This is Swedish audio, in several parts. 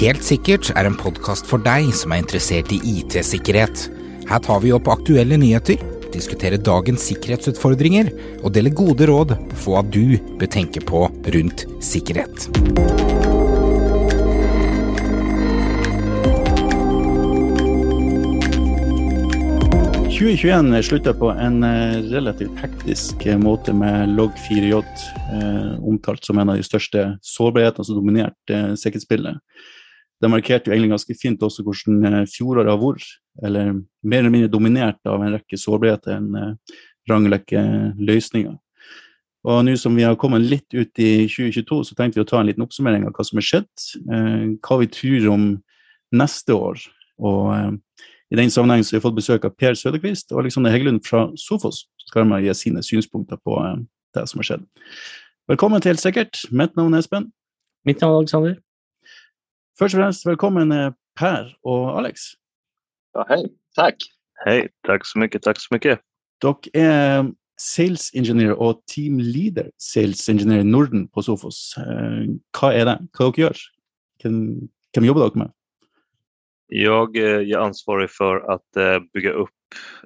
Helt sikkert er en podkast for deg som er interessert i IT-sikkerhet. Her tar vi opp aktuelle nyheter, diskuterer dagens sikkerhetsutfordringer og deler gode råd på hva du bør tenke på rundt sikkerhet. 2021 slutta på en eh, relativt hektisk eh, måte med Log4j, eh, omtalt som en av de største sårbarhetene som dominerte sikkerhetsbildet. Det markerte jo egentlig ganske fint også hvordan fjoråret har vært, eller mer eller mindre dominert av en rekke sårbarheter, en eh, rangrekke løsninger. Og nå som vi har kommet litt ut i 2022, så tenkte vi å ta en liten oppsummering av hva som har skjedd, hva vi tror om neste år. og i den sammenheng har vi fått besøk av Per Søderqvist og Alexander Heggelund fra Sofos, som skal gi sine synspunkter på eh, det som har skjedd. Velkommen til Helt sikkert. Mitt navn er Espen. Mitt navn er Alexander. Først og fremst velkommen eh, Per og Alex. Ja, hej, tack. Hej, tack så mycket, tack så mycket. Dere er sales engineer og team leader sales engineer i Norden på Sofos. Eh, Hva er det? Dere gjør? Hvem, hvem jobber dere med? Jag eh, är ansvarig för att eh, bygga upp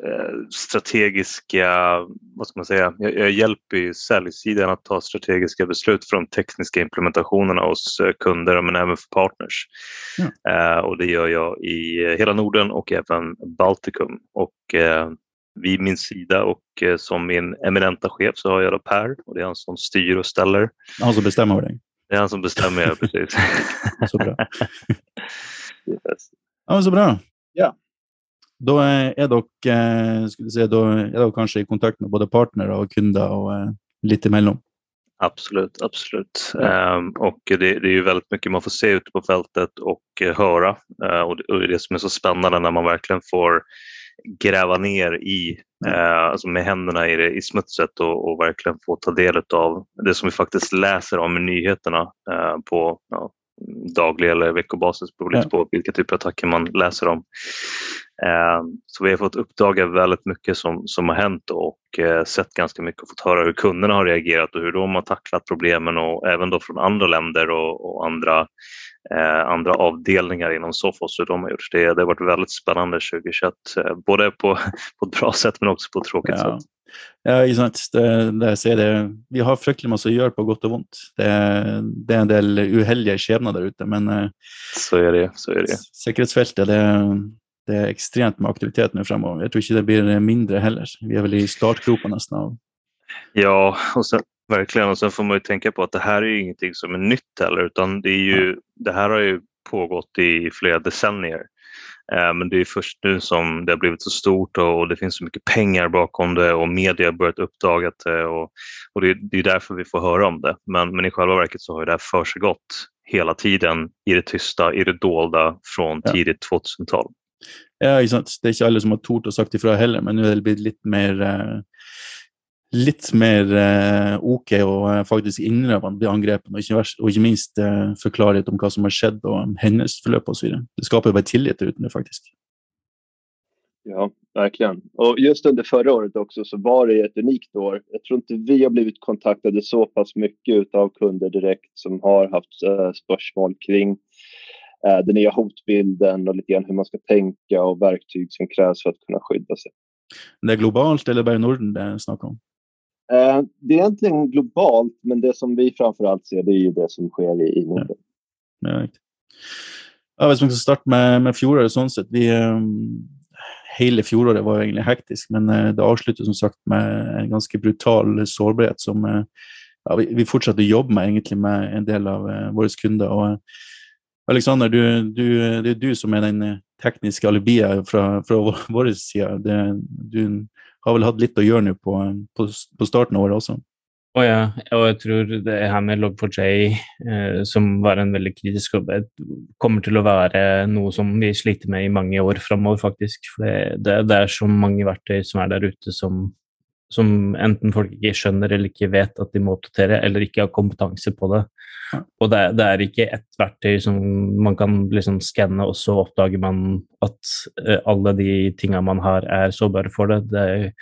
eh, strategiska, vad ska man säga, jag, hjälper ju säljsidan att ta strategiska beslut för de tekniska implementationerna hos kunder men även för partners. Ja. Och det gör jag i hela Norden och även Baltikum. Och vid min sida och som min eminenta chef så har jag då Per och det är han som styr och ställer. Han som bestämmer över dig? Det är han som bestämmer, precis. så bra. Ja, Så bra. Ja. Da er dere, eh, si, da er dere kanskje i kontakt med både partnere och kunder och eh, lite emellan? Absolut, absolut. Um, och det, det, är ju väldigt mycket man får se ute på fältet och uh, höra. Uh, och, det, och det är det som är så spännande när man verkligen får gräva ner i, uh, alltså med händerna i, det, i smutset och, och, verkligen få ta del av det som vi faktiskt läser om i nyheterna på ja, daglig eller veckobasis beroende ja. på vilka typer av attacker man läser om. Eh, så vi har fått uppdaga väldigt mycket som, som har hänt och eh, sett ganska mycket och fått höra hur kunderna har reagerat och hur de har tacklat problemen och även då från andra länder och, och andra, eh, andra avdelningar inom Sophos hur de har gjort. Det, det har varit väldigt spännande 2021, både på, på ett bra sätt men också på ett tråkigt ja. sätt. Ja, ikke sant. Det, sier det, vi har fryktelig masse å gjøre på godt og vondt. Det, det er en del uheldige skjebner der ute, men så er det, så er det. sikkerhetsfeltet det, det er ekstremt med aktivitet nå fremover. Jeg tror ikke det blir mindre heller. Vi er vel i startgropa nesten av Ja, och sen, verkligen. Och sen får man ju tänka på att det här är ju ingenting som är nytt heller, utan det, är ju, det här har ju pågått i flera decennier. Eh, men det är först nu som det har blivit så stort och det finns så mycket pengar bakom det och media har börjat uppdaga det och, och det, det, är därför vi får höra om det. Men, men i själva verket så har det här försiggått hela tiden i det tysta, i det dolda från ja. tidigt 2000-tal. Ja, ikke sant. Det er ikke alle som har tort å sagt ifra heller, men nå er det blitt litt mer uh litt mer eh, ok å eh, faktisk innrømme de angrepene, og ikke, og ikke minst eh, forklare litt om hva som har skjedd og händelseförlopp och så vidare. Det skapar bara tillit ut nu faktiskt. Ja, verkligen. Och just under förra året också så var det ett unikt år. Jag tror inte vi har blivit kontaktade så pass mycket av kunder direkt som har haft uh, spörsmål kring äh, den nya hotbilden och lite grann hur man ska tänka och verktyg som krävs för att kunna skydda sig. Det är globalt eller bara Norden det är snack om? Eh, det är egentligen globalt, men det som vi framför allt ser det är ju det som sker i, i Norden. Ja, ja, ja, hvis man skal starte med, med fjoråret sånn sett vi, um, Hele fjoråret var egentlig hektisk, men uh, det avslutter som sagt med en ganske brutal sårbarhet som uh, ja, vi, vi, fortsetter å jobbe med egentlig med en del av uh, våre kunder. og Alexander, du, du, det är du som är den eh, tekniska alibiet fra, fra vår side. Det, du har väl haft lite att göra nu på, på, på starten av året också. Oh ja, och jag tror det här med Log4j, eh, som var en väldigt kritisk jobb, kommer till att vara något som vi sliter med i många år framöver faktiskt. För det, det, det, är så många verktyg som är där ute som, som enten folk inte skjønner eller inte vet att de måste uppdatera eller inte har kompetens på det. Og det, det, er ikke ett verktøy som man kan liksom skanne, og så oppdager man at uh, alle de tingene man har, er sårbare for det. Det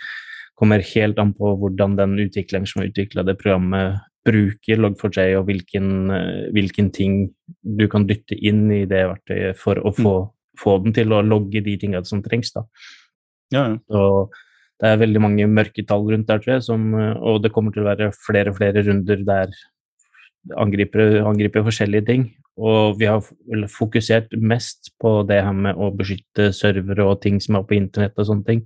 kommer helt an på hvordan den utvikleren som har utvikla det programmet, bruker Log4j, og hvilken, uh, hvilken ting du kan dytte inn i det verktøyet for å få, få den til å logge de tingene som trengs. da. Ja, ja. Så det er veldig mange mørketall rundt der, tror jeg, som, eh, og det kommer til å være flere og flere runder der angripere angriper forskjellige ting. Og vi har fokusert mest på det her med å beskytte servere og ting som er på internett og sånne ting.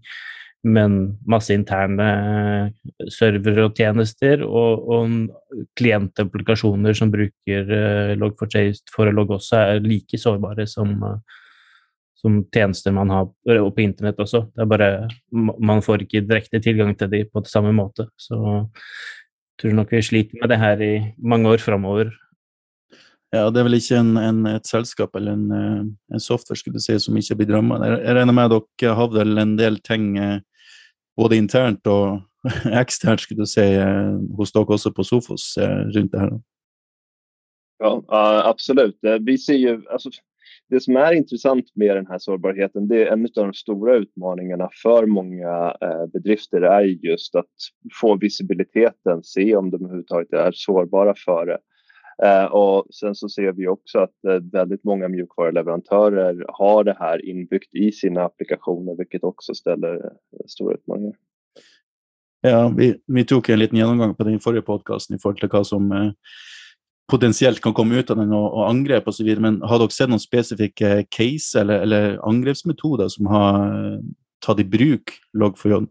Men masse interne eh, servere og tjenester og, og klientapplikasjoner som bruker eh, Log4Chase for å logge også, er like sårbare som, uh, som tjenester man har på internett også. Det er bare Man får ikke direkte tilgang til dem på samme måte. Så jeg tror nok vi sliter med det her i mange år framover. Ja, det er vel ikke en, en, et selskap eller en, eh, en, software skulle du si, som ikke blir ramma. Jeg regner med at dere har vel en del ting både internt og eksternt skulle du si, hos dere også på Sofos rundt det her? Ja, absolut. Vi ser ju, alltså, det som är intressant med den här sårbarheten, det är en av de stora utmaningarna för många eh, bedrifter är just att få visibiliteten, se om de överhuvudtaget är sårbara för det. Eh, och sen så ser vi också att eh, väldigt många mjukvaruleverantörer har det här inbyggt i sina applikationer, vilket också ställer stora utmaningar. Ja, vi, vi tog en liten genomgång på den förra podcast, i forhold som eh, potensielt kan komme ut av den, og, og angrep osv. Men har dere sett noen spesifikke case eller, eller angrepsmetoder som har tatt i bruk log4j?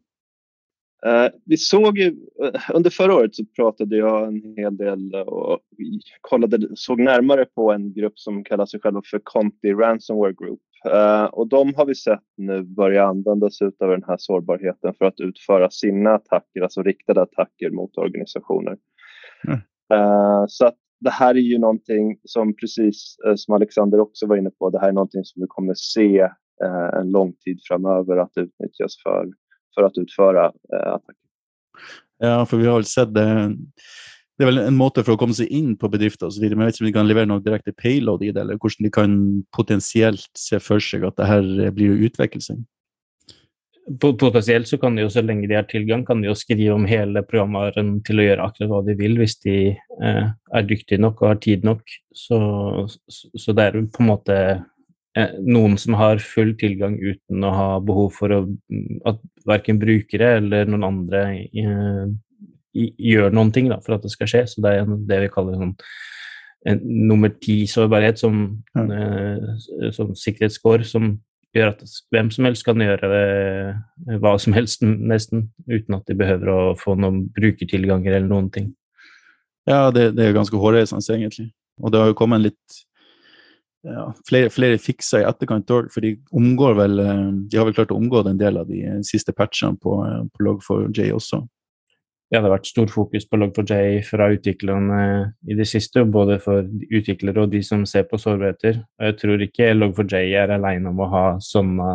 Uh, vi såg ju, under förra året så pratade jag en hel del och kollade, såg närmare på en grupp som kallar sig själva för Conti Ransomware Group. Uh, och de har vi sett nu börja använda sig av den här sårbarheten för att utföra sina attacker, alltså riktade attacker mot organisationer. Mm. Uh, så att det här är ju någonting som precis eh, som Alexander också var inne på, det här är någonting som vi kommer se eh, en lång tid framöver att utnyttjas för för att utföra eh, attacker. Ja, för vi har väl sett det. Det är väl en måte för att komma sig in på bedrifter och så vidare, men jag vet inte om de kan leverera något direkt payload i det, eller hur de kan potentiellt se för sig att det här blir att. Potensielt så kan de jo, så lenge de har tilgang, kan de jo skrive om hele programvaren til å gjøre akkurat hva de vil, hvis de eh, er dyktige nok og har tid nok. Så, så, så, det er på en måte Eh, noen som har full tilgang uten å ha behov for å, at verken brukere eller noen andre uh, gjør noen ting da, for at det skal skje. Så det er det vi kaller sånn, en nummer ti-sårbarhet som, ja. uh, som sikkerhetsscore, som gör att vem som helst kan göra eh, vad som helst, nästan utan att de behöver få någon brukertilganger eller någonting. Ja, det, det är ganska hårresande egentligen. Och det har kommit kommet lite ja, flere, flere fikser i etterkant òg, for de omgår vel eh, De har vel klart å omgå en del av de sista siste patchene på, eh, på Log4j også. Det har vært stort fokus på Log4j fra utviklerne eh, i det siste, både for utviklere og de som ser på sårbarheter. Jeg tror ikke Log4j er aleine om å ha sånne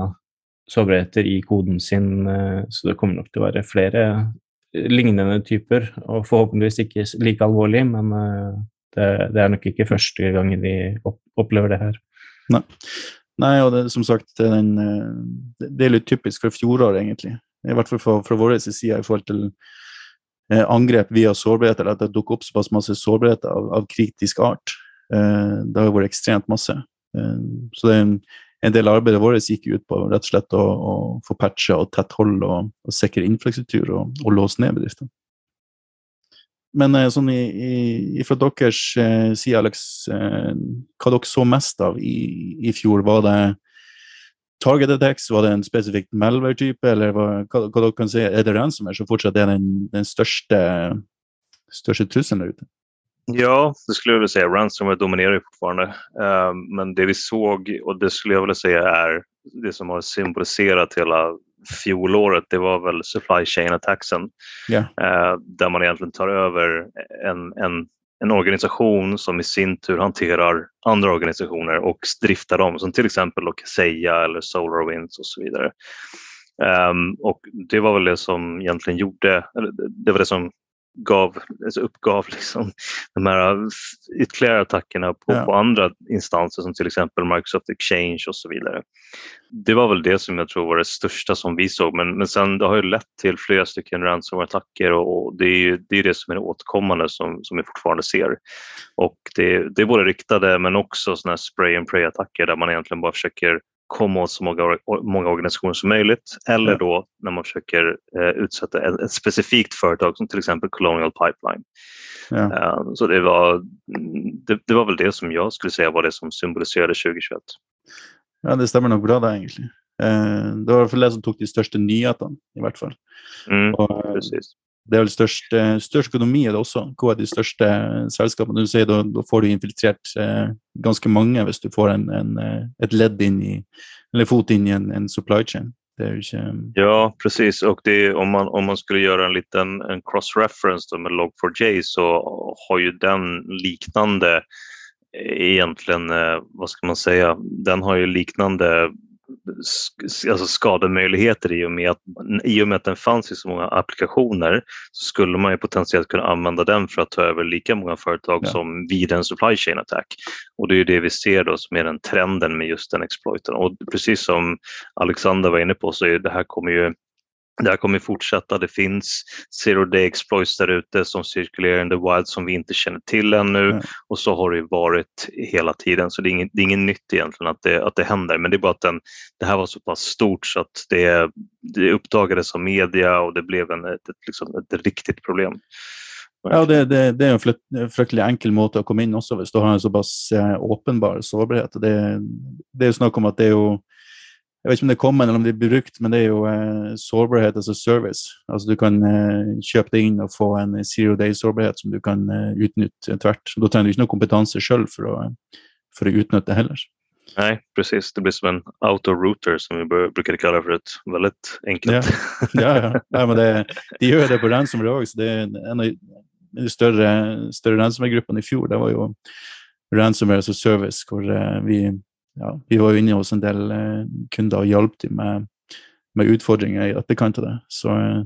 sårbarheter i koden sin, eh, så det kommer nok til å være flere eh, lignende typer, og forhåpentligvis ikke like alvorlig, men det, det, er nok ikke første gangen vi opplever det her. Nei, Nei og det, som sagt, det er, en, det er litt typisk for fjoråret, egentlig. I hvert fall fra, fra vår side i forhold til Eh, angrep via sårbarhet, eller att det dukker opp såpass masse sårbarhet av, av kritisk art. Eh, det har vært ekstremt masse. Eh, så det er en, en del av arbeidet vårt gikk ut på rett og slett å, å få patcha og tett hold og, og sikre infrastruktur og, og låse ned bedrifter. Men eh, sånn i, i, fra deres eh, side, Alex, eh, hva dere så mest av i, i fjor? Var det target attacks, var det en spesifikk Malware-type, eller hva, hva, hva, dere kan si? Er det ransomware som fortsatt er den, den største, største trusselen der ute? Ja, det skulle jag vilja säga. Ransomware dominerar ju fortfarande. Uh, men det vi såg, och det skulle jag vilja säga är det som har symboliserat hela fjolåret, det var väl supply chain attacksen. Yeah. Där man egentligen tar över en, en, en organisation som i sin tur hanterar andra organisationer och driftar dem, som till exempel Kaseya eller SolarWinds och så vidare. Um, och det var väl det som egentligen gjorde, eller det var det som gav, alltså uppgav liksom de här ytterligare attackerna på, Ja. på andra instanser som till exempel Microsoft Exchange och så vidare. Det var väl det som jag tror var det största som vi såg men, men sen det har ju lett till flera stycken ransomware-attacker och, och det är ju det, är det som är det återkommande som, som vi fortfarande ser. Och det, det är både riktade men också såna här spray and pray-attacker där man egentligen bara försöker komma åt så många, många organisationer som möjligt eller Ja. då när man försöker eh, utsätta ett, ett specifikt företag som till exempel Colonial Pipeline. Ja. Eh, så det var, det, det var väl det som jag skulle säga var det som symboliserade 2021. ja, det stemmer nok bra, det, egentlig. Eh, det var i hvert fall det som tok de største nyhetene, i hvert fall. Mm, Og, eh, precis det er vel størst, eh, størst økonomi er det også. Hva er de største eh, selskapene? Du sier da, da får du infiltrert eh, ganske mange hvis du får en, en, eh, et ledd inn i, eller fot inn i en, en supply chain. Inte... Ehm, ja, precis. Och det, om, man, om man skulle göra en liten en cross-reference med Log4j så har ju den liknande eh, egentligen, eh, vad ska man säga, den har ju liknande alltså skademöjligheter i och, med att, i och med att den fanns i så många applikationer så skulle man ju potentiellt kunna använda den för att ta över lika många företag Ja. som vid en supply chain attack. Och det är ju det vi ser då som är den trenden med just den exploiten. Och precis som Alexander var inne på så är det här kommer ju det här kommer fortsätta. Det finns zero day exploits där ute som cirkulerar in the wild som vi inte känner till ännu Ja. och så har det varit hela tiden. Så det är inget, det är inget nytt egentligen att det, att det händer. Men det är bara att den, det här var så pass stort så att det, det uppdagades av media och det blev en, ett, ett, liksom ett riktigt problem. Ja, det, det, det jo en flytt- fryktelig enkel måte å komme inn også, hvis du har en såpass eh, åpenbar sårbarhet. Det, det er snakk om at det er jo Jeg vet ikke om det kommer eller om det blir brukt, men det er jo eh, sårbarhet as a service. Altså Du kan eh, kjøpe det inn og få en zero day-sårbarhet som du kan eh, utnytte etter hvert. Da trenger du ikke noe kompetanse sjøl for, å- for å utnytte det heller. Nej, precis. Det blir som en auto-router som vi brukade kalla för ett väldigt enkelt. Ja, ja. ja men det, de gjør det på ransomware òg. Det er en av de større, større ransomware-gruppene i fjor. Det var jo ransomware as a service, hvor eh, vi, ja, vi var jo inne hos en del eh, kunder og hjalp dem med, med utfordringer i etterkant av det. Så eh,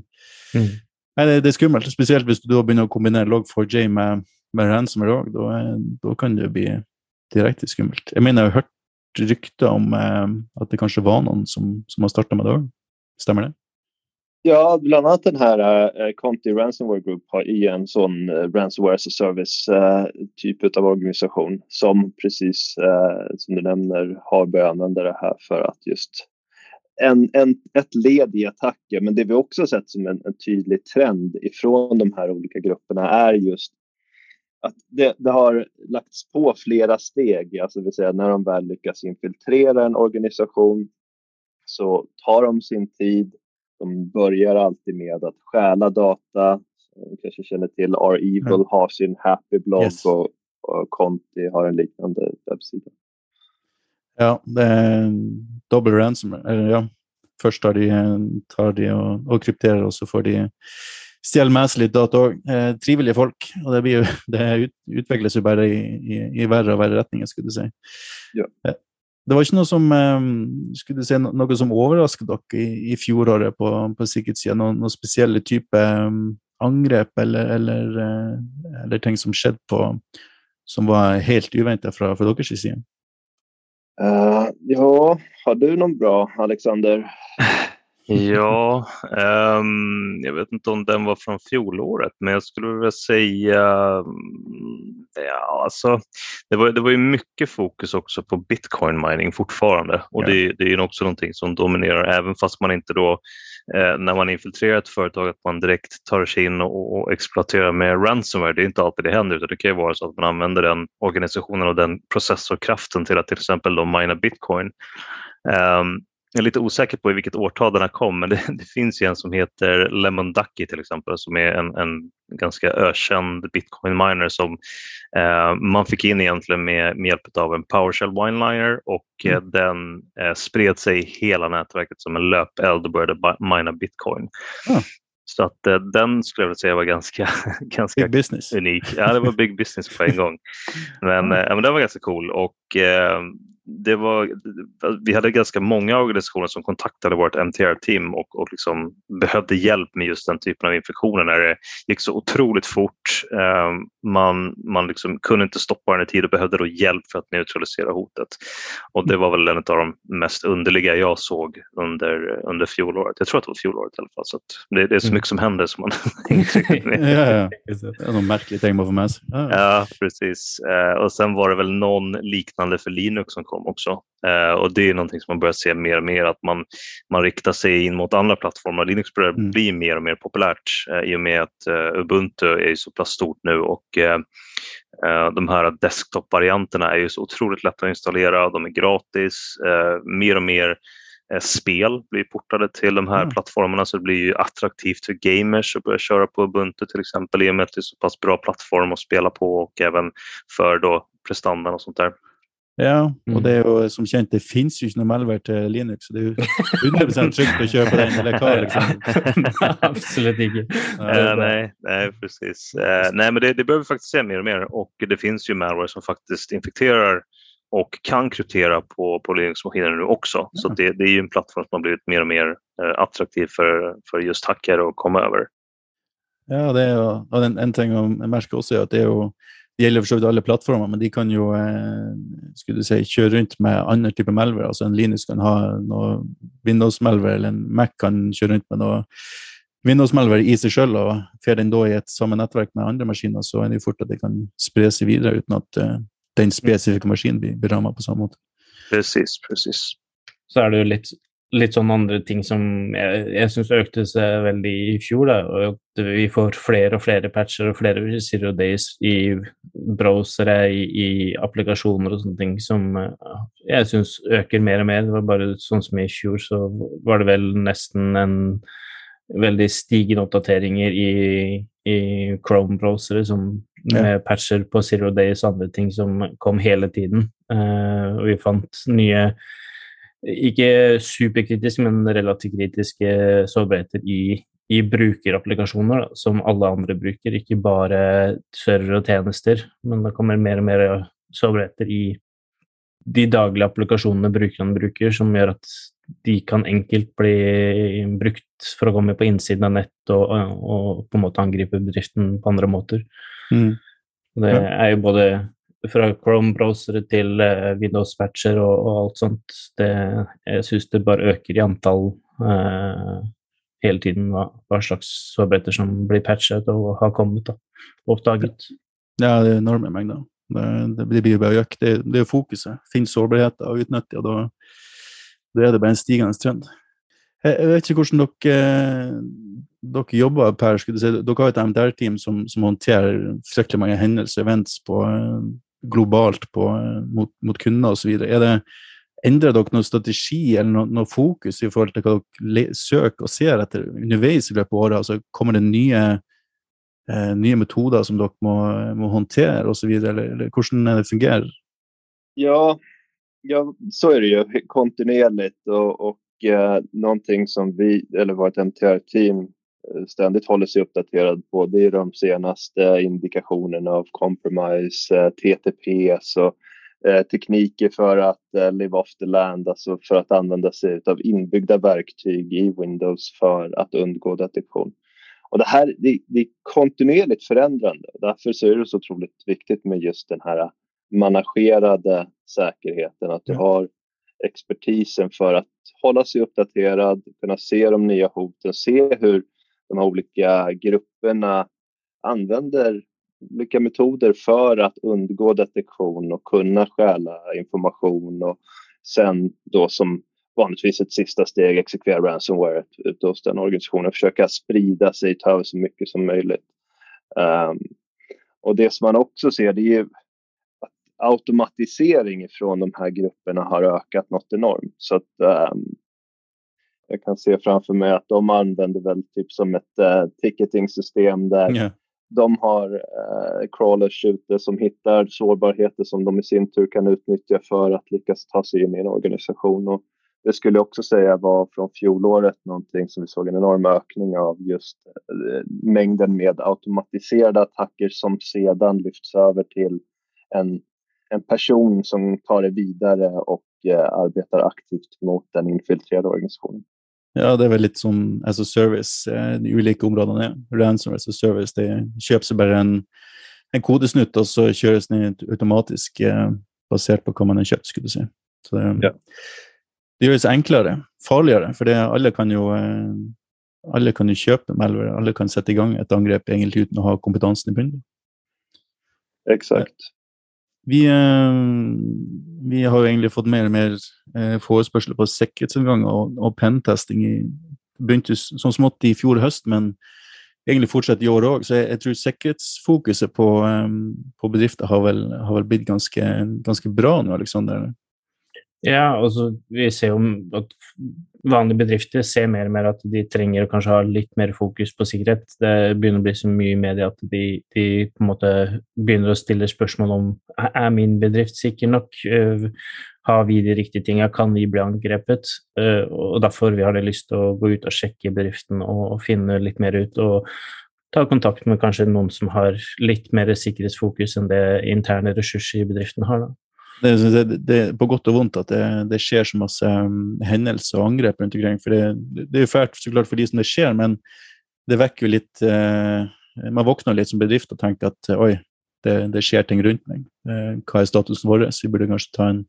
Mm. nei, det, det er skummelt. Spesielt hvis du da begynner å kombinere log4j med, med ransomware òg. Da, da kan det bli direkte skummelt. Jeg mener jeg har hørt rykter om eh, at det kanskje var noen som, som har starta med det òg. Stemmer det? Ja, bland annat den här uh, Conti Ransomware Group har i en sån uh, Ransomware as a Service uh, typ av organisation som precis som du nämner har börjat använda det här för att just en, en, ett led i attacker. Men det vi också sett som en, en tydlig trend ifrån de här olika grupperna är just att det, det har lagts på flera steg. Alltså det vill säga när de väl lyckas infiltrera en organisation så tar de sin tid. De börjar alltid med att stjäla data. Som kanske känner till R-Evil Mm. har sin Happy-blogg Yes. och, och Conti har en liknande webbsida. Ja, det dobbel ransomware. Eller, ja. Først tar de, tar de og, og krypterer, og så får de stjele med seg litt data. Eh, trivelige folk. Og det, blir jo, det ut, utvikles jo bare i, i, i verre og verre retninger, skulle du si. Ja. Det var ikke noe som eh, skulle du si, no- noe som overrasket dere i, i fjoråret på, på sikkerhetssida? Noen, noen spesielle type eh, angrep eller, eller, eh, eller ting som skjedde på som var helt uventa fra, fra deres side? Eh, ja, har du någon bra, Alexander? Ja, ehm, jag vet inte om den var från fjolåret, men jag skulle vilja säga, mm, ja, alltså, det, var, det var ju mycket fokus också på bitcoin mining fortfarande och Ja. det, det är ju också någonting som dominerar även fast man inte då, eh, när man infiltrerar ett företag, att man direkt tar sig in och, och exploaterar med ransomware. Det är inte alltid det händer, utan det kan ju vara så att man använder den organisationen och den processorkraften till att till exempel då mina bitcoin. Ehm, jag är lite osäker på i vilket årtal den här kom, men det, det finns ju en som heter Lemon Ducky till exempel som är en, en ganska ökänd bitcoin miner som eh, man fick in egentligen med, med hjälp av en PowerShell wineliner och eh, den eh, spred sig i hela nätverket som en löpeld och började mina bitcoin. Ah. Så att eh, den skulle jag vilja säga var ganska, ganska Big business. unik. Ja, det var big business på en gång. Men, Mm. eh, men den var ganska cool och eh, det var, vi hade ganska många organisationer som kontaktade vårt MTR-team och, och liksom behövde hjälp med just den typen av infektioner när det gick så otroligt fort. Eh, man man liksom kunde inte stoppa den i tid och behövde då hjälp för att neutralisera hotet. Och det var väl en av de mest underliga jag såg under, under fjolåret. Jag tror att det var fjolåret i alla fall. Så det, det, är så mm. mycket som händer som man inte riktigt med. ja, ja. Det är ting man får med sig. Ja, precis. Eh, och sen var det väl någon liknande för Linux som kom också. Uh, och det är någonting som man börjar se mer och mer, att man, man riktar sig in mot andra plattformar. Linux börjar mm. bli mer och mer populärt uh, i och med att uh, Ubuntu är så pass stort nu och de här desktop-varianterna är ju så otroligt lätta att installera, de är gratis, mer och mer spel blir portade till de här mm. plattformarna så det blir ju attraktivt för gamers att börja köra på Ubuntu till exempel i och med att det är så pass bra plattform att spela på och även för då prestandan och sånt där. Ja, och mm. det är som känt, det finns ju inte malware till Linux. Det är 100% tryggt att köpa den eller klar. Liksom. Absolut inte. Ja, nej, nej, precis. Uh, nej, men det, det behöver vi faktiskt se mer och mer och det finns ju malware som faktiskt infekterar och kan kryptera på, på Linux-maskiner nu också. Mm. Så det, det, är ju en plattform som har blivit mer och mer uh, attraktiv för, för just hackare att komma över. Ja, det är och en, en ting om Mersk också är att det är ju det gäller för alla plattformar, men de kan ju eh, skulle säga, köra runt med andra typer av malware. Alltså en Linux kan ha något Windows-malware eller en Mac kan köra runt med något Windows-malware i sig själv och får den då i ett samma nätverk med andra maskiner så är det fort att det kan sprida sig vidare utan att uh, den specifika maskinen blir, rammad på samma sätt. Precis, precis. Så är det ju lite litt sånn andre ting som jeg, jeg syns økte seg veldig i fjor. Da, og at vi får flere og flere patcher og flere zero days i browsere, i, i applikasjoner og sånne ting som eh, jeg syns øker mer og mer. Det var bare sånn som i fjor, så var det vel nesten en veldig stigende oppdateringer i, i Chrome-browsere med ja. patcher på zero days og andre ting som kom hele tiden. Uh, og vi fant nye ikke superkritiske, men relativt kritiske sårbarheter i, i brukerapplikasjoner da, som alle andre bruker, ikke bare server og tjenester. Men det kommer mer og mer sårbarheter i de daglige applikasjonene brukerne bruker, som gjør at de kan enkelt bli brukt for å komme på innsiden av nett og, og på en måte angripe bedriften på andre måter. Mm. Det er jo både fra Chrome-browsere til uh, eh, Windows-patcher og, og, alt sånt. Det, jeg syns det bare øker i antall uh, eh, hele tiden hva, hva, slags sårbarheter som blir patchet og har kommet da, oppdaget. Ja, det er enorme mengder. Det, det, blir bare økt. Det, det er fokuset. Finns sårbarheter og utnytte, og da, da er det bare en stigende trend. Eh, jeg, jeg vet ikke hvordan dere, dere jobber per. Du si. Dere har et MDR-team som, som, håndterer fryktelig mange hendelser, events på globalt på, eh, mot, mot kunder det, ändrar dere noen strategi eller noe, noe, fokus i forhold til hva dere søker og ser etter underveis i løpet av året? Altså, kommer det nye, eh, nye metoder som dere må, må håndtere osv., eller, eller hvordan det fungerer? Ja, ja, så är det ju kontinuerligt och, och eh, någonting som vi, eller vårt MTR-team ständigt håller sig uppdaterad på. Det är de senaste indikationerna av compromise, eh, TTPs och eh, tekniker för att live off the land, alltså för att använda sig av inbyggda verktyg i Windows för att undgå detektion. Och det här det, det är kontinuerligt förändrande. Därför så är det så otroligt viktigt med just den här managerade säkerheten, att du har expertisen för att hålla sig uppdaterad, kunna se de nya hoten, se hur de här olika grupperna använder olika metoder för att undgå detektion och kunna stjäla information och sen då som vanligtvis ett sista steg exekvera ransomware typ ute hos den organisationen, försöka sprida sig, ta över så mycket som möjligt. Um, och det som man också ser det är ju att automatisering från de här grupperna har ökat något enormt. Så att um, jag kan se framför mig att de använder väl typ som ett uh, ticketing-system där yeah. de har uh, crawlers ute som hittar sårbarheter som de i sin tur kan utnyttja för att lyckas ta sig in i en organisation. Och det skulle jag också säga var från fjolåret någonting som vi såg en enorm ökning av just uh, mängden med automatiserade attacker som sedan lyfts över till en en person som tar det vidare och arbetar aktivt mot den infiltrerade organisationen. Ja, det er vel litt som as a service, eh, de ulike områdene er. Ransom as a service, det kjøpes bare en, en kodesnutt, og så kjøres den automatisk eh, basert på hva man har kjøpt, skulle du si. Så det, Ja. det gjøres enklere, farligere, for det, alle kan jo eh, alle kan jo kjøpe malware, alle kan sette i gang et angrep egentlig uten å ha kompetansen i bunnen. Exakt. Vi, eh, vi har jo egentlig fått mer og mer eh, frågor forespørsler på sikkerhetsgjennomgang og, og pentesting. i begynte sånn smått i fjor høst, men egentlig fortsatt i år òg. Så jeg, jeg tror sikkerhetsfokuset på, eh, på bedrifter har vel, har vel blitt ganske, ganske bra nå, Aleksander. Ja, og så vi ser jo at vanlige bedrifter ser mer og mer at de trenger å kanskje ha litt mer fokus på sikkerhet. Det begynner å bli så mye i media at de, de på en måte begynner å stille spørsmål om "Er- min bedrift sikker nok, øh, har vi de riktige tinga? kan vi bli angrepet? Øh, og derfor vi har vi lyst til å gå ut og sjekke bedriften og, og finne litt mer ut. og ta kontakt med kanskje noen som har litt mer sikkerhetsfokus enn det interne ressurser i bedriften har. da. Det, det, det på godt og vondt at det, det skjer så masse um, mm, hendelser og angrep rundt omkring. For det, det er jo fælt så klart for de som det skjer, men det vekker jo litt eh, Man våkner litt som bedrift og tenker at oi, det, det skjer ting rundt meg. Eh, hva er statusen vår? Vi burde kanskje ta en,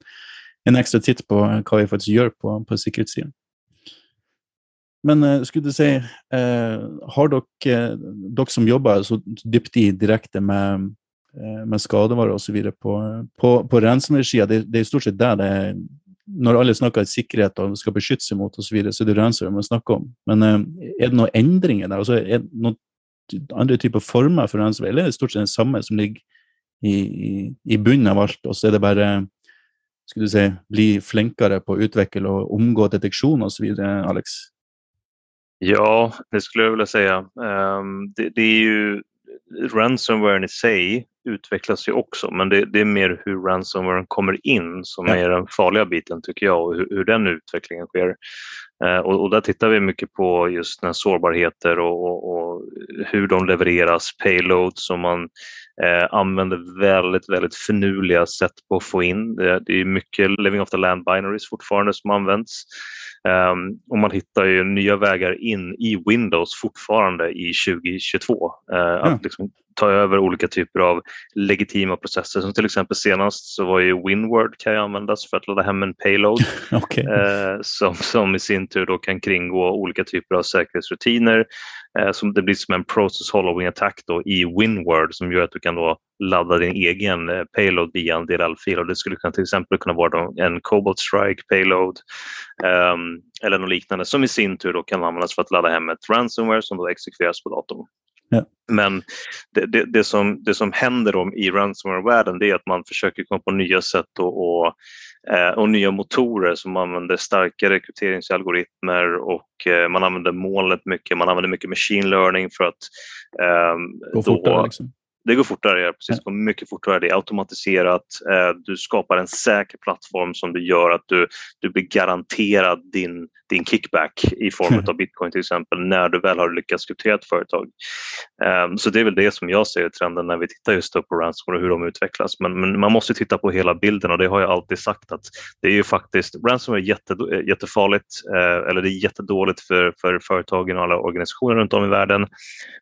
en ekstra titt på vad hva vi faktisk gjør på, på sikkerhetssiden. Men eh, skulle du si, eh, har dere, eh, dere som jobber så dypt i direkte med eh, med skadevarer osv. på, på, på ransomware-sida. Det, det er stort sett det det er Når alle snakker sikkerhet og skal beskytte seg mot osv., så, videre, så er det ransomware man snakker om. Men eh, er det noen endringer der? Altså, er det noen andre typer former for ransomware, eller er det stort sett samma samme som ligger i, i, i bunnen av alt, og så er det bare skulle du si, bli flinkere på å utveckla och omgå detektioner och så vidare, Alex? Ja, det skulle jag vilja säga. Ehm, det, det är ju ransomware i sig utvecklas ju också, men det, det är mer hur ransomware kommer in som Ja. är den farliga biten tycker jag och hur, hur den utvecklingen sker. Eh, och, och där tittar vi mycket på just när sårbarheter och, och, och hur de levereras, payload som man eh, använder väldigt, väldigt finurliga sätt på att få in. Det, det är mycket living off the land binaries fortfarande som används. Um, och man hittar ju nya vägar in i Windows fortfarande i 2022. Uh, Att liksom ta över olika typer av legitima processer. Som till exempel senast så var ju Winword kan ju användas för att ladda hem en payload Ok. eh, som, som i sin tur då kan kringgå olika typer av säkerhetsrutiner. Eh, som det blir som en process hollowing attack då i Winword som gör att du kan då ladda din egen eh, payload via en DLL-fil. Och Det skulle kunna, till exempel kunna vara en Cobalt Strike payload ehm, eller något liknande som i sin tur då kan användas för att ladda hem ett ransomware som då exekveras på datorn. Ja. Men det, det, det, som, det som händer då i ransomware-världen det är att man försöker komma på nya sätt och, och, eh, och nya motorer som använder starka rekryteringsalgoritmer och eh, man använder molnet mycket. Man använder mycket machine learning för att ehm, Gå då- fortere, liksom. Det går fortare, precis. Det går mycket fortare. Det är automatiserat. Eh, Du skapar en säker plattform som du gör att du, du blir garanterad din, din kickback i form av bitcoin till exempel när du väl har lyckats kryptera ett företag. Eh, Så det är väl det som jag ser i trenden när vi tittar just på ransomware och hur de utvecklas. Men, men man måste titta på hela bilden och det har jag alltid sagt att det är ju faktiskt, ransomware är jätte, jättefarligt eh, eller det är jättedåligt för, för företagen och alla organisationer runt om i världen.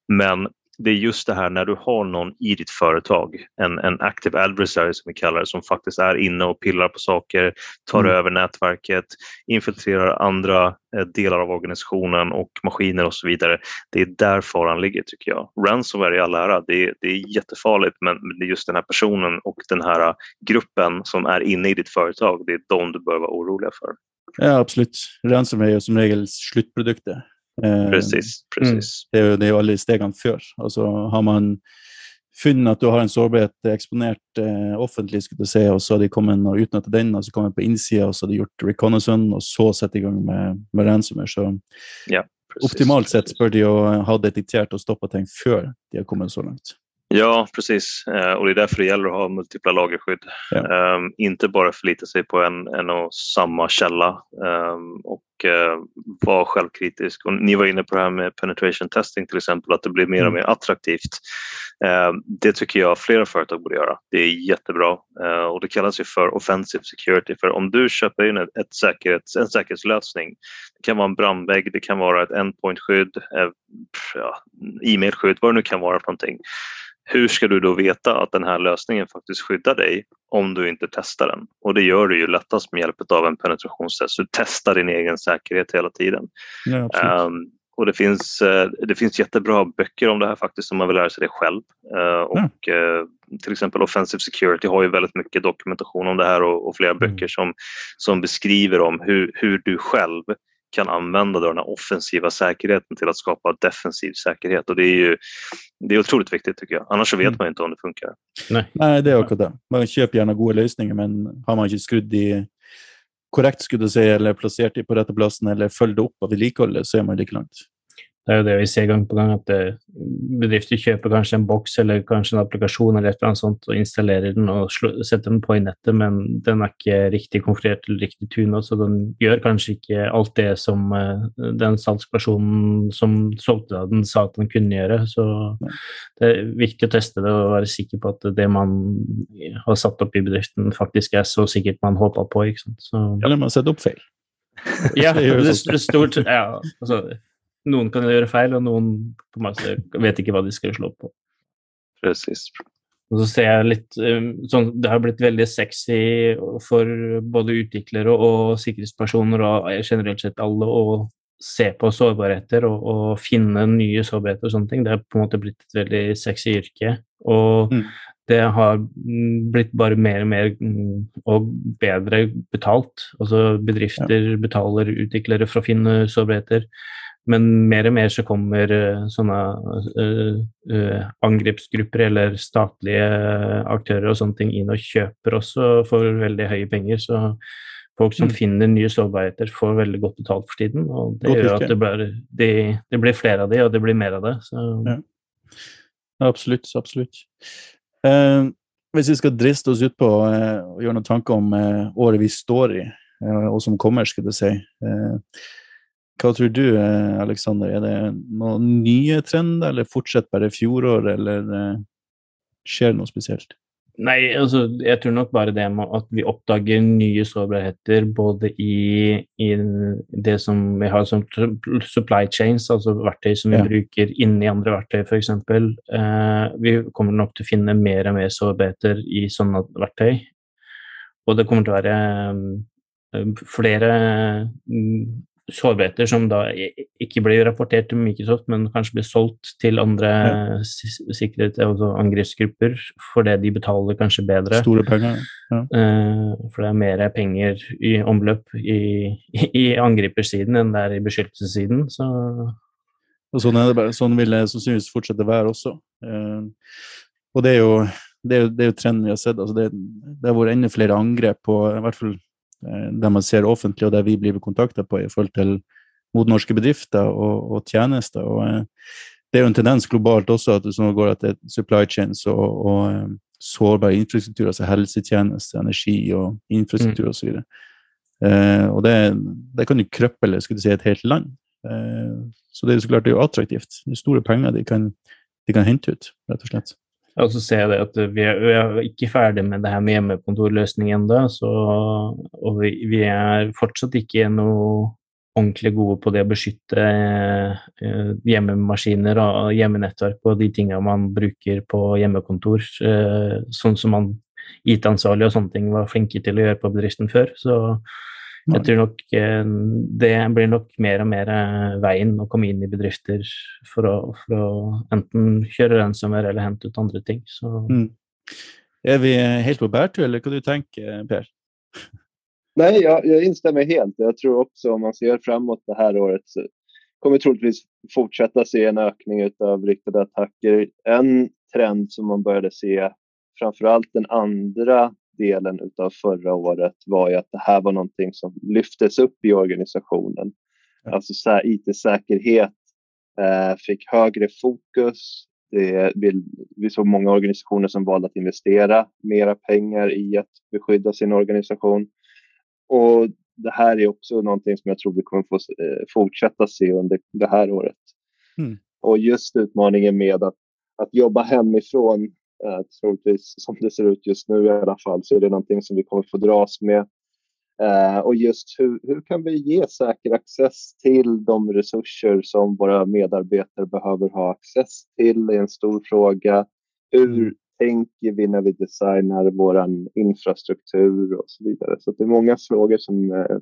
Men det är just det här när du har någon i ditt företag, en, en active adversary som vi kallar det, som faktiskt är inne och pillar på saker, tar Mm. över nätverket, infiltrerar andra eh, delar av organisationen och maskiner och så vidare. Det är där faran ligger tycker jag. Ransomware i all ära, det är, det är jättefarligt men det är just den här personen och den här gruppen som är inne i ditt företag, det är de du bör vara oroliga för. Ja, absolutt. Ransomware jo som regel sluttproduktet. Eh, Precis, precis. Det er jo, det jo alle stegene før. Altså, har man funnet at du har en sårbarhet eksponert eh, offentlig, skulle du si, og så har de kommet og utnyttet den, og så kommet på innsida, og så har de gjort reconnaissance, og så setter i gang med, med ransomware. Så precis optimalt sett bør de ha detektert og stoppa ting før de har kommet så langt. Ja, precis. Eh, och det är därför det gäller att ha multipla lagerskydd. Ja. Um, inte bara förlita sig på en, en och samma källa um, och uh, vara självkritisk. Och ni var inne på det här med penetration testing till exempel, att det blir mer och mm. mer attraktivt. Um, det tycker jag flera företag borde göra. Det är jättebra uh, och det kallas ju för offensive security. För om du köper in ett, ett säkerhets, en säkerhetslösning, det kan vara en brandvägg, det kan vara ett endpointskydd, uh, ja, e-mailskydd, vad det nu kan vara för någonting hur ska du då veta att den här lösningen faktiskt skyddar dig om du inte testar den? Och det gör du ju lättast med hjälp av en penetrationstest. Du testar din egen säkerhet hela tiden. Ja, um, och det finns, uh, det finns jättebra böcker om det här faktiskt om man vill lära sig det själv. Uh, och uh, till exempel Offensive Security har ju väldigt mycket dokumentation om det här och, och flera mm. böcker som, som beskriver om hur, hur du själv kan använda den här offensiva säkerheten till att skapa defensiv säkerhet. Och det är ju det är otroligt viktigt tycker jag. Annars så vet mm. man inte om det funkar. Nej, Nej det är också det. Man köper gärna goda lösningar, men har man inte skrudd i korrekt skulle säga, eller placerat det på rätta platsen eller följt upp av vedlikeholdet så är man lika långt. Det er jo det vi ser gang på gang, at det, bedrifter kjøper kanskje en boks eller kanskje en applikasjon eller et eller annet sånt og installerer den og setter den på i nettet, men den er ikke riktig konfigurert eller riktig tunet, så den gjør kanskje ikke alt det som uh, den salgspersonen som solgte den, sa at den kunne gjøre. Så det er viktig å teste det og være sikker på at det man har satt opp i bedriften, faktisk er så sikkert man håpa på. ikke sant? Så, eller man setter opp feil. ja, det er stort. Ja, altså noen kan gjøre feil, og noen måte, vet ikke hva de skal slå på. Precis. Og så ser jeg litt um, sånn, Det har blitt veldig sexy for både utviklere og sikkerhetspersoner og generelt sett alle å se på sårbarheter og, og, finne nye sårbarheter og sånne ting. Det har på en måte blitt et veldig sexy yrke. Og mm. det har blitt bare mer og mer mm, og bedre betalt. Altså bedrifter ja. betaler utviklere for å finne sårbarheter. Men mer og mer så kommer uh, sånne uh, uh, angrepsgrupper eller statlige aktører og sånne ting inn og kjøper også for veldig høye penger. Så folk som mm. finner nye sårbarheter, får veldig godt betalt for tiden. Og det godt gjør at det blir, de, det blir, flere av de, og det blir mer av det. Ja. Absolutt. Absolutt. Eh, hvis vi skal driste oss ut på eh, å gjøre noen tanker om eh, året vi står i, og som kommer, skulle jeg si hva tror du, eh, Alexander? Er det noen nye trender, eller fortsetter bare fjorår, eller eh, skjer det noe spesielt? Nei, altså, jeg tror nok bare det med at vi oppdager nye sårbarheter både i, i det som vi har som supply chains, altså verktøy som vi ja. bruker inni andre verktøy f.eks. Eh, vi kommer nok til å finne mer og mer sårbarheter i sånne verktøy. Og det kommer til å være um, flere um, sårbarheter som da ikke blir rapportert til Microsoft, men kanskje blir solgt til andre ja. sikkerhet, altså angrepsgrupper fordi de betaler kanskje bedre. Store penger. Ja. Uh, for det er mer penger i omløp i, i angripersiden enn det er i beskyttelsessiden. Så. Og sånn, er det bare, sånn vil det sannsynligvis fortsette å være også. Uh, og det er jo det er, det er jo trenden vi har sett. Altså det, det har vært enda flere angrep på i hvert fall Eh, det man ser offentlig, og det vi blir kontakta på i forhold til mot norske bedrifter og, og tjenester. Og, eh, det er jo en tendens globalt også at det går etter supply chains og, og eh, sårbar infrastruktur, altså helsetjeneste, energi og infrastruktur mm. osv. Eh, og det, det, kan jo krøple skulle si, et helt land. Eh, så det er jo så klart det er jo attraktivt. Det er store penger de kan, de kan hente ut, rett og slett. Og så ser jeg det at vi er, vi er ikke ferdig med det her med hjemmekontorløsning ennå. Og vi, vi, er fortsatt ikke noe ordentlig gode på det å beskytte eh, hjemmemaskiner og hjemmenettverk og de tinga man bruker på hjemmekontor. Eh, sånn som man IT-ansvarlig og sånne ting var flinke til å gjøre på bedriften før. Så jeg tror nok eh, det blir nok mer og mer eh, veien å komme inn i bedrifter for å, for å enten kjøre ransomware eller hente ut andre ting. Mm. Er vi helt på bærtur, eller hva du tenker Per? Nej, jag, jag instämmer helt. Jag tror också om man ser framåt det här året så kommer troligtvis fortsätta se en ökning av riktade attacker. En trend som man började se framförallt den andra delen av förra året var ju att det här var någonting som lyftes upp i organisationen. Alltså IT-säkerhet eh, fick högre fokus. det, vi, vi såg många organisationer som valde att investera mera pengar i att beskydda sin organisation. Och det här är också någonting som jag tror vi kommer få eh, fortsätta se under det här året. Mm. Och just utmaningen med att, att jobba hemifrån, eh, troligtvis som det ser ut just nu i alla fall, så är det någonting som vi kommer få dras med. Eh, och just hur, hur kan vi ge säker access till de resurser som våra medarbetare behöver ha access till är en stor fråga. Hur mm. tänker vi när vi designar vår infrastruktur och så vidare. Så det är många frågor som eh,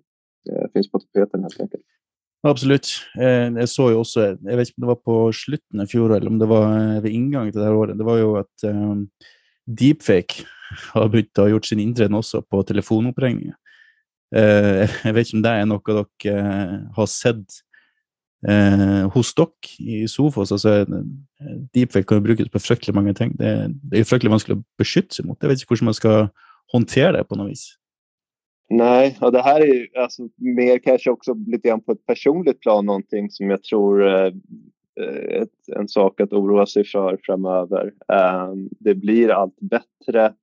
eh, finns på tapeten helt enkelt. Absolutt. Eh, jeg så jo også, jeg vet ikke om det var på slutten av fjoråret eller om det var eh, ved inngangen til dette året, det var jo at um, ehm, deepfake har begynt å ha gjort sin inntreden også på telefonoppringninger. Uh, jeg vet ikke om det er noe dere uh, har sett uh, hos dere i Sofos. altså Deepfake kan jo brukes på fryktelig mange ting. Det, det er fryktelig vanskelig å beskytte seg mot. Jeg vet ikke hvordan man skal håndtere det på noe vis. Nej, och det här är alltså mer kanske också lite grann på ett personligt plan någonting som jag tror eh, ett, en sak att oroa sig för framöver. Eh, det blir allt bättre,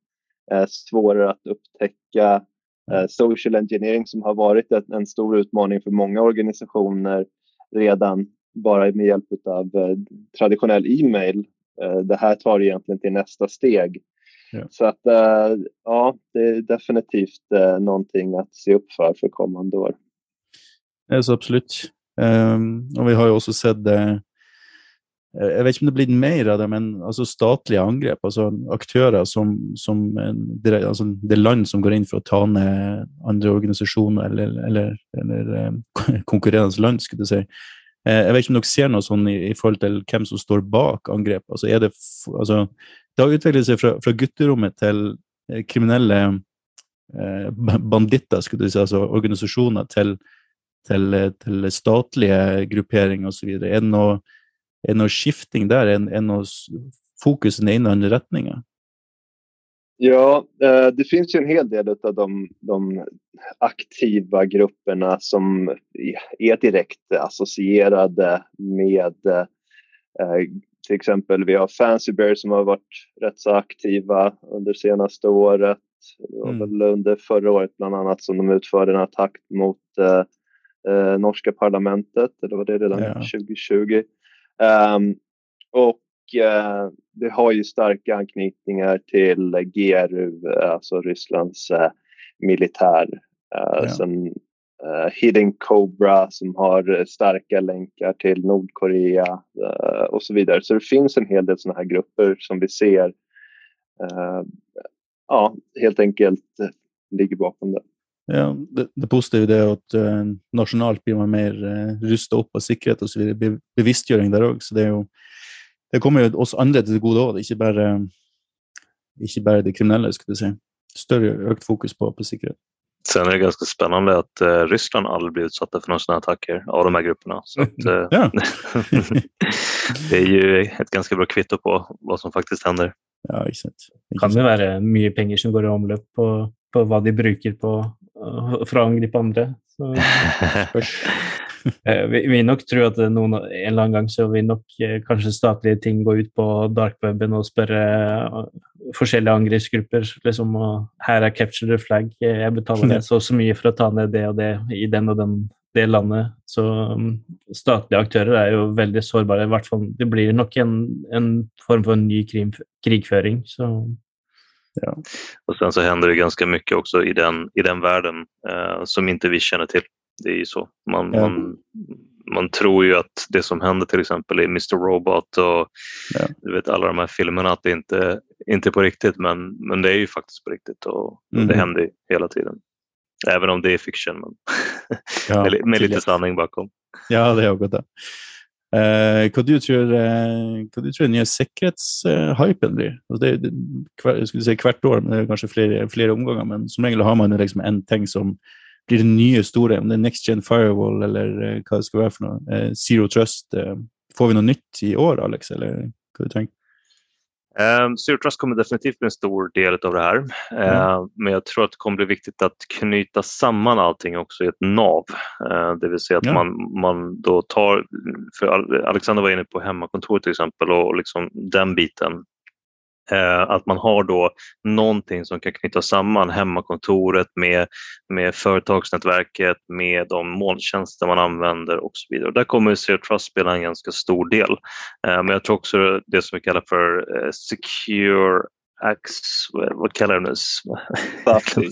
eh, svårare att upptäcka. Eh, social engineering som har varit en, en stor utmaning för många organisationer redan bara med hjälp av eh, traditionell e-mail. Eh, det här tar egentligen till nästa steg Ja. Så att uh, ja, det är definitivt uh, någonting att se upp för för kommande år. Ja, så absolut. Um, och vi har ju också sett det, jag vet inte om det blir mer av det, men alltså statliga angrepp, alltså aktörer som, som alltså det land som går in för att ta ner andra organisationer eller, eller, eller um, konkurrerande land, skulle jag säga. Eh, Jeg vet ikke om dere ser noe sånn i, i forhold til hvem som står bak angrep. Altså, er det, altså, det har utviklet seg fra, fra gutterommet til kriminelle eh, eh banditter, skulle du si, altså organisasjoner, til, til, eh, til statlige grupperinger osv. Er, det noe, er det noe skifting der? Er det noe fokus i den ene eller andre retninga? Ja, det finns ju en hel del av de, de, aktiva grupperna som är direkt associerade med till exempel vi har Fancy Bear som har varit rätt så aktiva under senaste året. Mm. under förra året bland annat som de utförde en attack mot eh, eh, norska parlamentet. Eller var det redan ja. 2020? Um, ehm, och eh, det har ju starka anknytningar till GRU, alltså Rysslands eh, militär. Eh, ja. Sen Hidden Cobra som har eh, starka länkar till Nordkorea och så vidare. Så det finns en hel del sådana här grupper som vi ser ja, helt enkelt ligger bakom det. Ja, det, det positiva är att uh, nationellt blir man mer uh, rusta upp på säkerhet och så vidare. Be bevisstgjøring där också. Så det, är ju, det kommer ju oss andra till godo òg, inte bara, inte bara de kriminella. skulle jag säga. Större, ökat fokus på, på säkerhet. Sen är det ganska spännande att eh, Ryssland aldrig blir utsatta för några sådana attacker av de här grupperna. Så att, eh, det är ju ett ganska bra kvitto på vad som faktiskt händer. Ja, exakt. Kan det vara mycket pengar som går i omlopp på, på vad de brukar på, för att angripa andra? Så, vi, vi nok tror at noen, en eller annen gang så vil nok eh, kanskje statlige ting gå ut på darkweben og spørre uh, forskjellige angrepsgrupper liksom, og her er capture the flag, jeg betaler det så så mye for å ta ned det og det i den og den det landet. Så um, statlige aktører er jo veldig sårbare. I hvert fall, det blir nok en, en form for en ny krig, krigføring. Så Ja. Och sen så händer det ganska mycket också i den, i den världen eh, som inte vi känner till. Det är ju så. Man, ja. man, man tror ju att det som händer till exempel i Mr Robot och ja. du vet alla de här filmerna att det inte, inte är på riktigt men, men det är ju faktiskt på riktigt och mm. det händer hela tiden. Även om det är fiction men ja, med, med lite sanning bakom. Ja, det godt det. Eh, hva, du tror, eh, hva du tror den nye sikkerhetshypen uh, blir? Altså det, det, hver, skulle si hvert år, men det er kanskje flere, flere omganger. Men som regel har man liksom en ting som blir det nye store, om det er Next Gen Firewall eller uh, hva det skal være for noe. Uh, Zero Trust. Uh, får vi noe nytt i år, Alex, eller hva du tenker Um, Zero Trust kommer definitivt bli en stor del av det här. Uh, men jag tror att det kommer bli viktigt att knyta samman allting också i ett nav. Uh, det vill säga att ja. man, man då tar, för Alexander var inne på hemmakontor till exempel och liksom den biten Eh, Eh, att man har då någonting som kan knyta samman hemmakontoret med, med företagsnätverket, med de molntjänster man använder och så vidare. Och där kommer Zero Trust spela en ganska stor del. Eh, men jag tror också det som vi kallar för eh, Secure Ax, vad kallar du det? Sassy.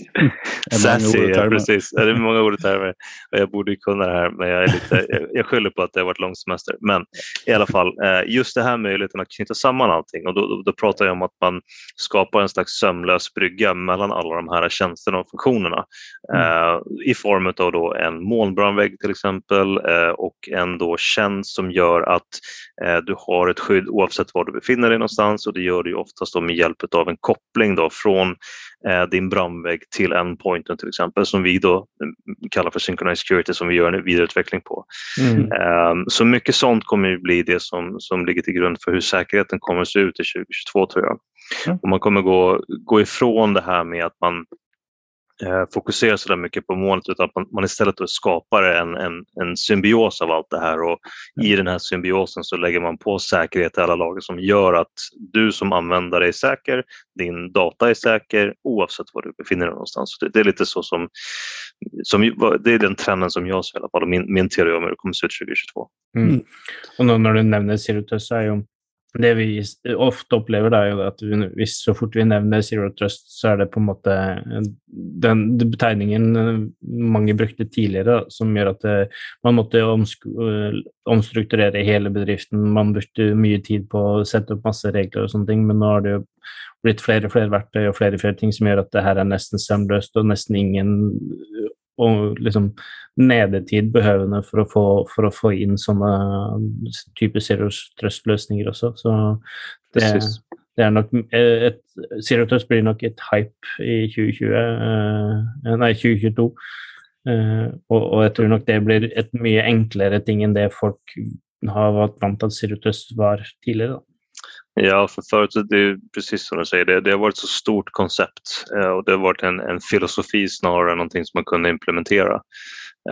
Sassy, ja, precis. Det är många ord termer. Jag borde kunna det här, men jag, är lite, jag skyller på att det har varit lång semester. Men i alla fall, eh, just det här möjligheten att knyta samman allting och då, då, då pratar jag om att man skapar en slags sömlös brygga mellan alla de här tjänsterna och funktionerna mm. i form av då en molnbrandvägg till exempel eh, och en då tjänst som gör att du har ett skydd oavsett var du befinner dig någonstans och det gör du oftast då med hjälp av en koppling då från eh, din brandvägg till endpointen till exempel som vi då mm, kallar för synchronized security som vi gör en vidareutveckling på. Mm. Um, så mycket sånt kommer ju bli det som, som ligger till grund för hur säkerheten kommer att se ut i 2022 tror jag. Mm. Och man kommer gå, gå ifrån det här med att man eh, fokusera så där mycket på målet utan att man, man istället skapar en, en, en symbios av allt det här och mm. i den här symbiosen så lägger man på säkerhet i alla lager som gör att du som användare är säker, din data är säker oavsett var du befinner dig någonstans. Det, det, är lite så som, som det är den trenden som jag ser i alla fall och min, min teori om hur det kommer att se ut 2022. Mm. mm. Och nu när du nämner Cirutus är ju det vi ofte opplever, da, er at vi, hvis så fort vi nevner Zero Trust, så er det på en måte eh, den betegningen eh, mange brukte tidligere, som gjør at det, eh, man måtte omstrukturere hele bedriften. Man brukte mye tid på å sette opp masse regler og sånne ting, men nå har det jo blitt flere og flere verktøy og flere og flere ting som gjør at det her er nesten sømløst og nesten ingen og liksom nedetid behøvende for å få, for å få inn sånne type zero trust-løsninger også. Så det, det, er nok et, Zero trust blir nok et hype i 2020, eh, nei, 2022. Eh, og, og, jeg tror nok det blir et mye enklere ting enn det folk har vært vant til at Zero trust var tidligere. da. Ja, för förut, det är precis som du säger, det, det har varit så stort koncept eh, och det har varit en, en filosofi snarare än någonting som man kunde implementera.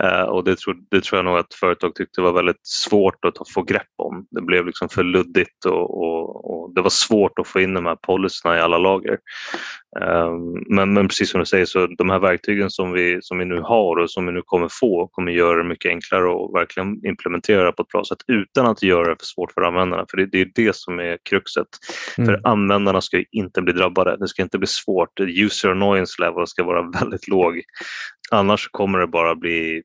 Eh, och det tror, det tror jag nog att företag tyckte var väldigt svårt att få grepp om. Det blev liksom för luddigt och, och, och det var svårt att få in de här policyerna i alla lager. Eh, men, men precis som du säger, så de här verktygen som vi, som vi nu har och som vi nu kommer få kommer göra det mycket enklare att verkligen implementera på ett bra sätt utan att göra det för svårt för användarna. För det, det är det som är kruxet. Mm. För användarna ska inte bli drabbade. Det ska inte bli svårt. User annoyance level ska vara väldigt låg. Annars kommer det bara bli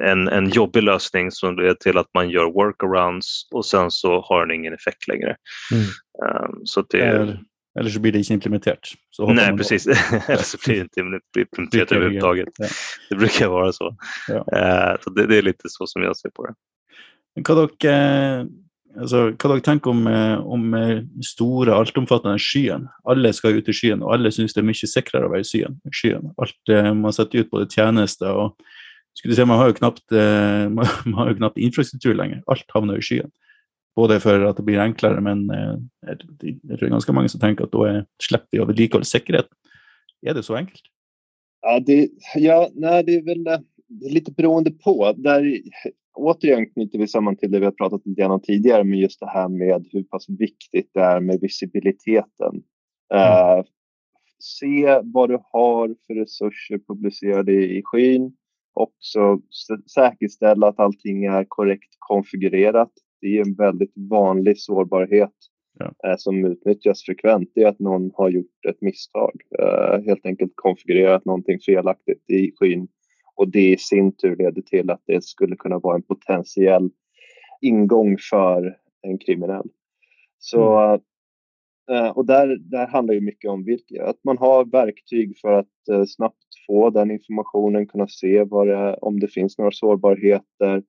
en, en jobbig lösning som leder till att man gör workarounds och sen så har den ingen effekt längre. Mm. Um, så det eller, så blir det inte implementerat. Nej, precis. eller så blir det inte implementerat överhuvudtaget. Ja. Det brukar vara så. Ja. Uh, så det, det, är lite så som jag ser på det. Hva dere, altså, hva dere tenker om, eh, om eh, store, altomfattende skyen? Alle skal ut i skyen, og alle syns det er mye sikrere å være i skyen. skyen. Alt Man setter ut både tjenester og skulle si, man har jo knapt, eh, man har jo knapt infrastruktur lenger. Alt havner i skyen. Både for at det blir enklere, men eh, jeg tror det ganske mange som tenker at da slipper vi å vedlikeholde sikkerheten. Är det så enkelt? Ja, det, ja nej, det är väl det är lite beroende på. Där, återigen knyter vi samman till det vi har pratat lite om tidigare med just det här med hur pass viktigt det är med visibiliteten. Mm. Uh, se vad du har för resurser publicerade i skyn också säkerställa att allting är korrekt konfigurerat. Det är en väldigt vanlig sårbarhet ja. eh, som utnyttjas frekvent. Det är att någon har gjort ett misstag, eh, helt enkelt konfigurerat någonting felaktigt i skyn och det i sin tur leder till att det skulle kunna vara en potentiell ingång för en kriminell. Så mm. Eh, och där, där handlar ju mycket om vilka, att man har verktyg för att snabbt få den informationen, kunna se det, om det finns några sårbarheter.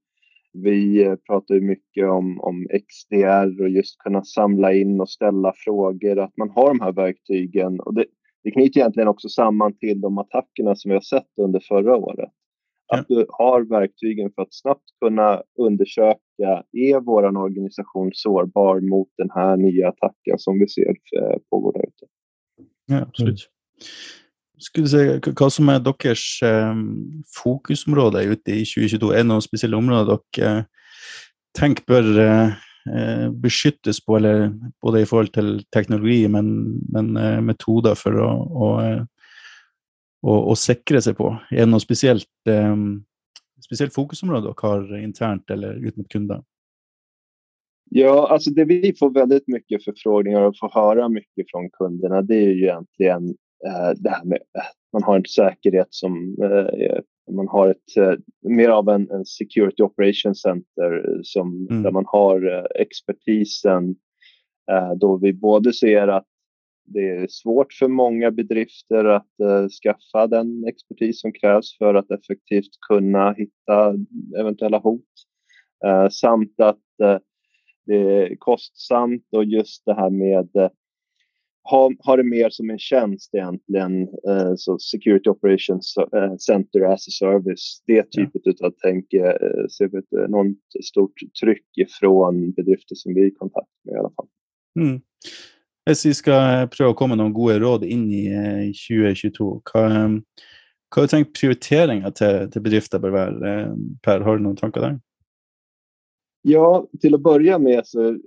Vi eh, pratar ju mycket om, om XDR och just kunna samla in och ställa frågor, att man har de här verktygen. Och det, det knyter egentligen också samman till de attackerna som vi har sett under förra året. Att du har verktygen för att snabbt kunna undersöka, är vår organisation sårbar mot den här nya attacken som vi ser eh, pågå där ute? Ja, absolut. Skulle säga, vad som är deres eh, fokusområde ute i 2022? Är det några speciella områden dere eh, tenker bør eh, eh, beskyttes på, eller både i forhold til teknologi, men, men eh, metoder for å, å, å, å, sikre seg på? Er det noe spesielt, ehm, spesielt fokusområde dere har internt eller ut mot kunder? Ja, alltså det vi får väldigt mycket förfrågningar och får höra mycket från kunderna det är ju egentligen det här med att man har en säkerhet som eh, man har ett, eh, mer av en, en Security Operations Center som, mm. där man har eh, expertisen eh, då vi både ser att det är svårt för många bedrifter att uh, skaffa den expertis som krävs för att effektivt kunna hitta eventuella hot. Uh, samt att uh, det är kostsamt och just det här med ha, ha det mer som en tjänst egentligen, eh, så Security Operations eh, Center as a Service. Det typet ja. av tänk eh, ser vi ett enormt stort tryck ifrån bedrifter som vi är i kontakt med i alla fall. Mm. Vi skal prøve å komme med noen gode råd inn i 2022, hva, hva har du tenkt prioriteringa til, til bedrifter bør være? Per, har du noen tanker der? Ja, till att börja med så eh,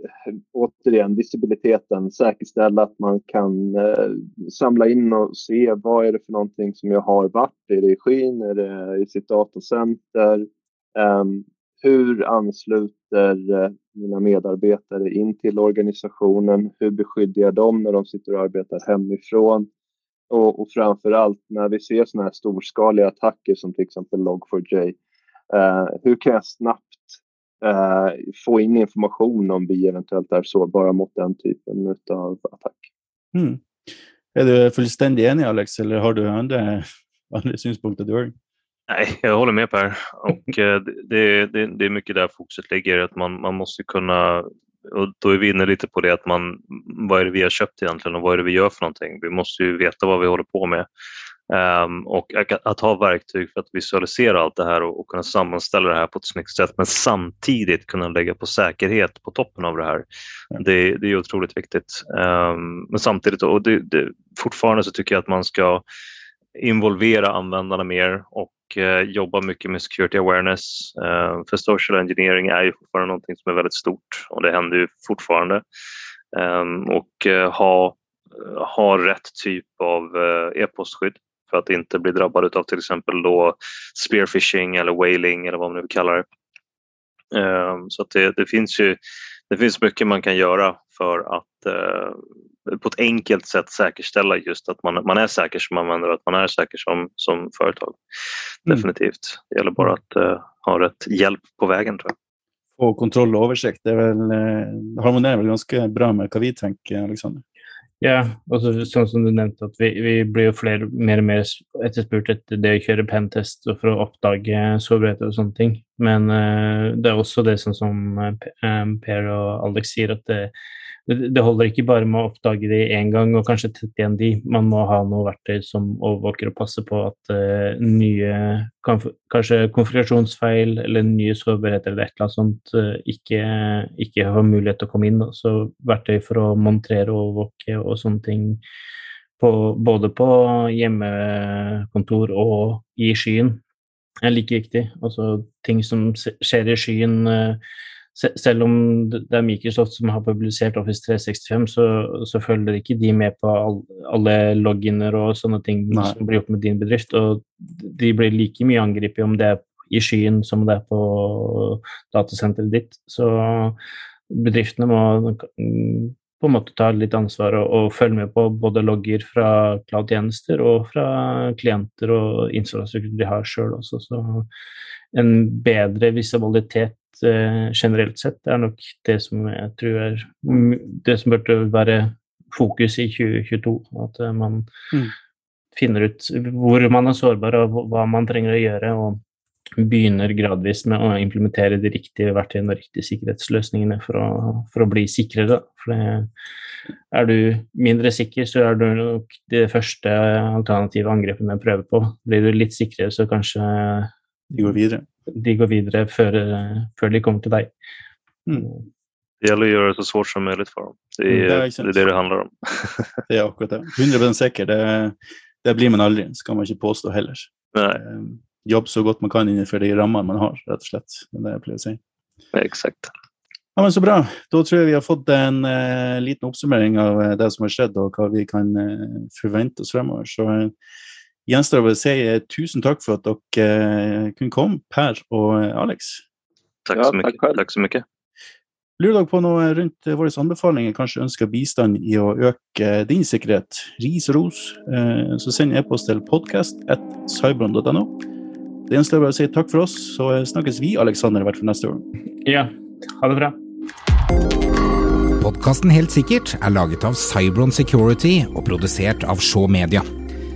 återigen visibiliteten, säkerställa att man kan eh, samla in och se vad är det för någonting som jag har varit, är det i skyn, är det i sitt datacenter? eh, hur ansluter eh, mina medarbetare in till organisationen? Hur beskyddar jag dem när de sitter och arbetar hemifrån? Och, och framför allt när vi ser sådana här storskaliga attacker som till exempel Log4j, eh, hur kan jag snabbt eh, få in information om vi eventuellt är sårbara mot den typen av attack. Mm. Är du fullständigt enig Alex eller har du andra, andra synpunkter? Du Nej, jag håller med Per. Och, eh, det, det, det är mycket där fokuset ligger. Att man, man måste kunna och då är vi inne lite på det att man, vad är det vi har köpt egentligen och vad är det vi gör för någonting? Vi måste ju veta vad vi håller på med. Um, och att ha verktyg för att visualisera allt det här och, och, kunna sammanställa det här på ett snyggt sätt men samtidigt kunna lägga på säkerhet på toppen av det här. Det, det, är otroligt viktigt. Um, men samtidigt, och det, det, fortfarande så tycker jag att man ska involvera användarna mer och uh, jobba mycket med security awareness. Uh, för social engineering är ju fortfarande någonting som är väldigt stort och det händer ju fortfarande. Um, och uh, ha ha rätt typ av e-postskydd för att inte bli drabbad av till exempel då spearfishing eller whaling eller vad man nu kallar det. Ehm, så att det, det, finns ju det finns mycket man kan göra för att eh, på ett enkelt sätt säkerställa just att man, man är säker som användare och att man är säker som, som företag. Mm. Definitivt. Det gäller bara att uh, ha rätt hjälp på vägen tror jag. Få kontroll och översikt, det är väl, eh, väl ganska bra med vad vi tänker, Alexander? Ja, og så, sånn som du nevnte, at vi, vi blir jo flere, mer og mer etterspurt etter det å kjøre pentest og for å oppdage sårbarheter og sånne ting. Men uh, det er også det sånn som uh, Per og Alex sier, at det, det holder ikke bare med å oppdage de én gang og kanskje tette igjen de. Man må ha noe verktøy som overvåker og passer på at uh, nye kanskje konfigurasjonsfeil eller nye sårbarheter eller et eller annet sånt uh, ikke, ikke, har mulighet til å komme inn. Da. Så verktøy for å montera og overvåke og sånne ting på, både på hjemmekontor og i skyen er like viktig. Altså ting som skjer i skyen. Uh, selv om det er Microsoft som har publisert Office 365, så, så følger ikke de med på all, alle loginer og sånne ting Nei. som blir gjort med din bedrift. Og de blir like mye angrepet om det er i skyen som det er på datasenteret ditt. Så bedriftene må på en måte ta litt ansvar og, og følge med på både logger fra cloud-tjenester og fra klienter og infrastruktur de har sjøl også. Så en bedre visibilitet uh, generelt sett er nok det som jeg tror er det som burde være fokus i 2022. At uh, man mm. finner ut hvor man er sårbar og hva man trenger å gjøre. og begynner gradvis med å implementere de riktige verktøyene og riktige sikkerhetsløsningene for å, for å bli sikrere. For det, er du mindre sikker, så er du nok det første alternative angrepene jeg prøver på. Blir du litt sikrere, så kanskje De går videre. De går videre før, eh, de kommer til deg. Mm. Det gäller att göra det så svårt som möjligt för dem. Det Mm, är, det är det, är det det handlar om. Det er akkurat det. 100 sikker, det, det blir man aldri, skal man ikke påstå heller. Nej, Eh, Jobb så godt man kan innenfor de rammene man har, slett. Det er å si. nej, exakt. Ja, men Så bra. Da tror jeg vi har fått en eh, liten oppsummering av eh, det som har skjedd, og hva vi kan eh, forvente oss fremover. Så eh, gjenstår å si eh, tusen takk for at dere eh, kunne komme, Per og eh, Alex. Tack Ja, så mycket. själv. Tack så mycket. Lurer dere på noe rundt våre anbefalinger, kanskje ønsker bistand i å øke din sikkerhet? Ris og ros, så send e-post til podcast.cybron.no. Det gjenstår bare å si takk for oss, så snakkes vi, Aleksander, i hvert fall neste år. Ja, ha det bra. Podkasten Helt sikkert er laget av Cybron Security og produsert av Shaw Media.